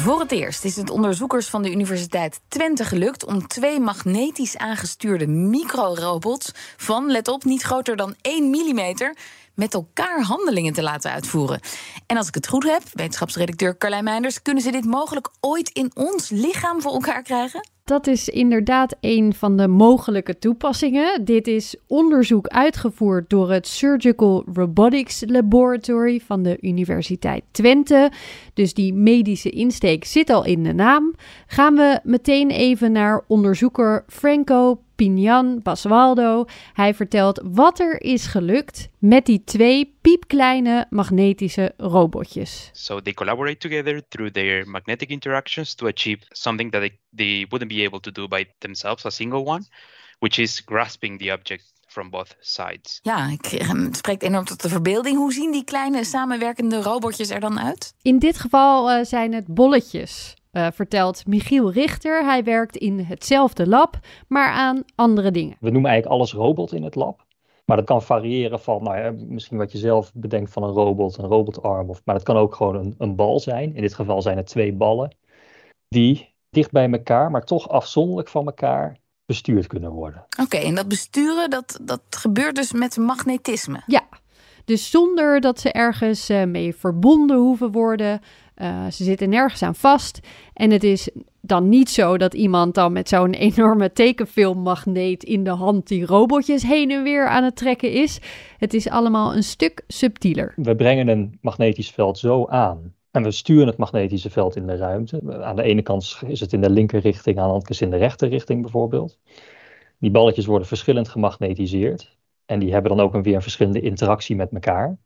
Voor het eerst is het onderzoekers van de Universiteit Twente gelukt om twee magnetisch aangestuurde microrobots van, let op, niet groter dan 1 mm met elkaar handelingen te laten uitvoeren. En als ik het goed heb, wetenschapsredacteur Carlijn Meinders, kunnen ze dit mogelijk ooit in ons lichaam voor elkaar krijgen? Dat is inderdaad een van de mogelijke toepassingen. Dit is onderzoek uitgevoerd door het Surgical Robotics Laboratory van de Universiteit Twente. Dus die medische insteek zit al in de naam. Gaan we meteen even naar onderzoeker Franco Pinjan Basualdo. Hij vertelt wat er is gelukt met die twee piepkleine magnetische robotjes. So they collaborate together through their magnetic interactions to achieve something that they, they wouldn't be able to do by themselves, a single one, which is grasping the object from both sides. Ja, ik, het spreekt enorm tot de verbeelding. Hoe zien die kleine samenwerkende robotjes er dan uit? In dit geval uh, zijn het bolletjes. Uh, vertelt Michiel Richter. Hij werkt in hetzelfde lab, maar aan andere dingen. We noemen eigenlijk alles robot in het lab. Maar dat kan variëren van, nou ja, misschien wat je zelf bedenkt van een robot, een robotarm. Of, maar dat kan ook gewoon een, een bal zijn. In dit geval zijn het twee ballen. Die dicht bij elkaar, maar toch afzonderlijk van elkaar bestuurd kunnen worden. Oké, en dat besturen, dat, dat gebeurt dus met magnetisme? Ja, dus zonder dat ze ergens uh, mee verbonden hoeven worden. Uh, ze zitten nergens aan vast. En het is dan niet zo dat iemand dan met zo'n enorme tekenfilmmagneet in de hand die robotjes heen en weer aan het trekken is. Het is allemaal een stuk subtieler. We brengen een magnetisch veld zo aan. En we sturen het magnetische veld in de ruimte. Aan de ene kant is het in de linker richting, aan de andere kant in de rechter richting bijvoorbeeld. Die balletjes worden verschillend gemagnetiseerd. En die hebben dan ook een weer een verschillende interactie met elkaar.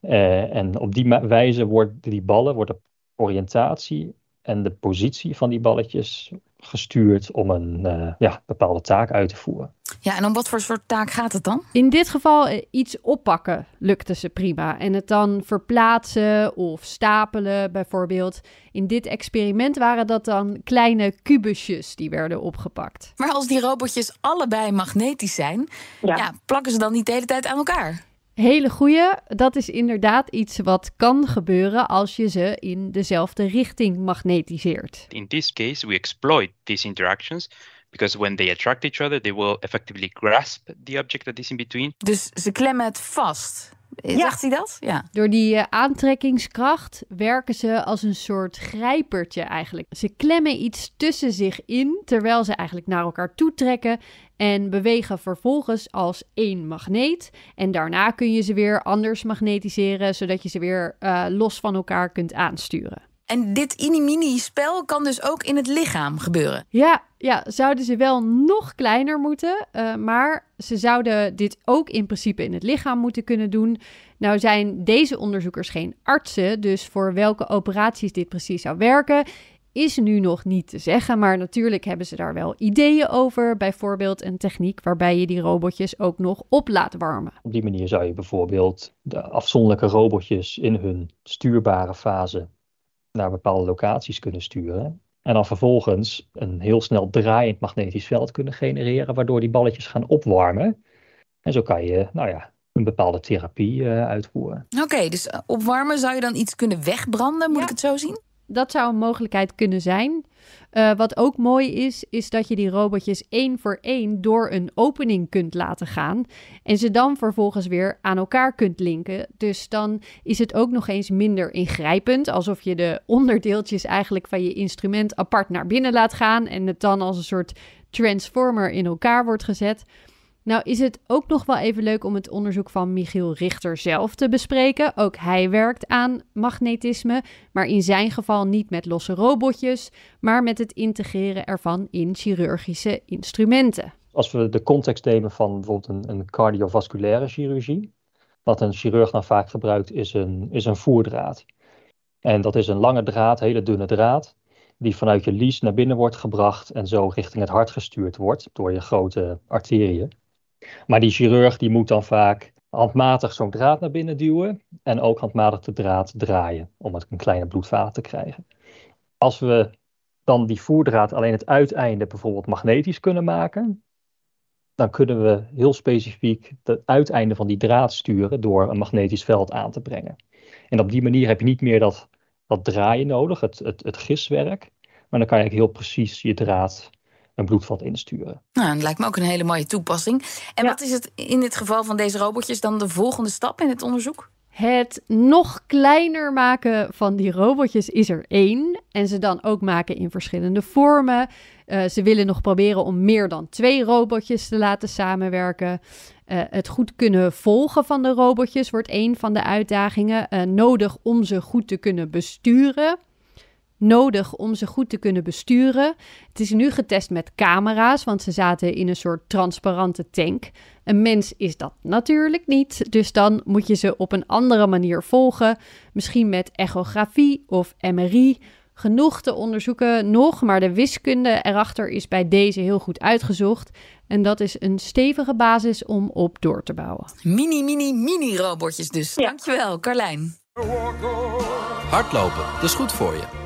Uh, en op die wijze worden die ballen, wordt de oriëntatie en de positie van die balletjes gestuurd om een uh, ja, bepaalde taak uit te voeren. Ja, en om wat voor soort taak gaat het dan? In dit geval uh, iets oppakken lukte ze prima. En het dan verplaatsen of stapelen bijvoorbeeld. In dit experiment waren dat dan kleine kubusjes die werden opgepakt. Maar als die robotjes allebei magnetisch zijn, ja. ja plakken ze dan niet de hele tijd aan elkaar? Hele goeie. Dat is inderdaad iets wat kan gebeuren als je ze in dezelfde richting magnetiseert. In this case, we exploit these interactions because when they attract each other, they will effectively grasp the object that is in between. Dus ze klemmen het vast. Ja. Zegt hij dat? Ja. Door die uh, aantrekkingskracht werken ze als een soort grijpertje eigenlijk. Ze klemmen iets tussen zich in, terwijl ze eigenlijk naar elkaar toe trekken en bewegen vervolgens als één magneet. En daarna kun je ze weer anders magnetiseren, zodat je ze weer uh, los van elkaar kunt aansturen. En dit inimini-spel kan dus ook in het lichaam gebeuren. Ja, ja, zouden ze wel nog kleiner moeten, uh, maar ze zouden dit ook in principe in het lichaam moeten kunnen doen. Nou zijn deze onderzoekers geen artsen, dus voor welke operaties dit precies zou werken, is nu nog niet te zeggen. Maar natuurlijk hebben ze daar wel ideeën over. Bijvoorbeeld een techniek waarbij je die robotjes ook nog op laat warmen. Op die manier zou je bijvoorbeeld de afzonderlijke robotjes in hun stuurbare fase naar bepaalde locaties kunnen sturen. En dan vervolgens een heel snel draaiend magnetisch veld kunnen genereren, waardoor die balletjes gaan opwarmen. En zo kan je, nou ja, een bepaalde therapie uh, uitvoeren. Oké, okay, dus opwarmen zou je dan iets kunnen wegbranden, moet ja. ik het zo zien? Dat zou een mogelijkheid kunnen zijn. Uh, wat ook mooi is, is dat je die robotjes één voor één door een opening kunt laten gaan. En ze dan vervolgens weer aan elkaar kunt linken. Dus dan is het ook nog eens minder ingrijpend. Alsof je de onderdeeltjes eigenlijk van je instrument apart naar binnen laat gaan. En het dan als een soort transformer in elkaar wordt gezet. Nou is het ook nog wel even leuk om het onderzoek van Michiel Richter zelf te bespreken. Ook hij werkt aan magnetisme, maar in zijn geval niet met losse robotjes, maar met het integreren ervan in chirurgische instrumenten. Als we de context nemen van bijvoorbeeld een, een cardiovasculaire chirurgie, wat een chirurg dan vaak gebruikt is een, is een voerdraad. En dat is een lange draad, hele dunne draad, die vanuit je lies naar binnen wordt gebracht en zo richting het hart gestuurd wordt door je grote arteriën. Maar die chirurg die moet dan vaak handmatig zo'n draad naar binnen duwen en ook handmatig de draad draaien om het een kleine bloedvaten te krijgen. Als we dan die voerdraad alleen het uiteinde bijvoorbeeld magnetisch kunnen maken, dan kunnen we heel specifiek het uiteinde van die draad sturen door een magnetisch veld aan te brengen. En op die manier heb je niet meer dat, dat draaien nodig, het, het, het giswerk, maar dan kan je heel precies je draad een bloedvat insturen. Nou, dat lijkt me ook een hele mooie toepassing. En wat is het in dit geval van deze robotjes dan de volgende stap in het onderzoek? Het nog kleiner maken van die robotjes is er één. En ze dan ook maken in verschillende vormen. Uh, ze willen nog proberen om meer dan twee robotjes te laten samenwerken. Uh, het goed kunnen volgen van de robotjes wordt een van de uitdagingen. Uh, nodig om ze goed te kunnen besturen nodig om ze goed te kunnen besturen. Het is nu getest met camera's, want ze zaten in een soort transparante tank. Een mens is dat natuurlijk niet, dus dan moet je ze op een andere manier volgen. Misschien met echografie of MRI. Genoeg te onderzoeken nog, maar de wiskunde erachter is bij deze heel goed uitgezocht. En dat is een stevige basis om op door te bouwen. Mini, mini, mini robotjes dus. Ja. Dankjewel, Carlijn. Hardlopen, dat is goed voor je.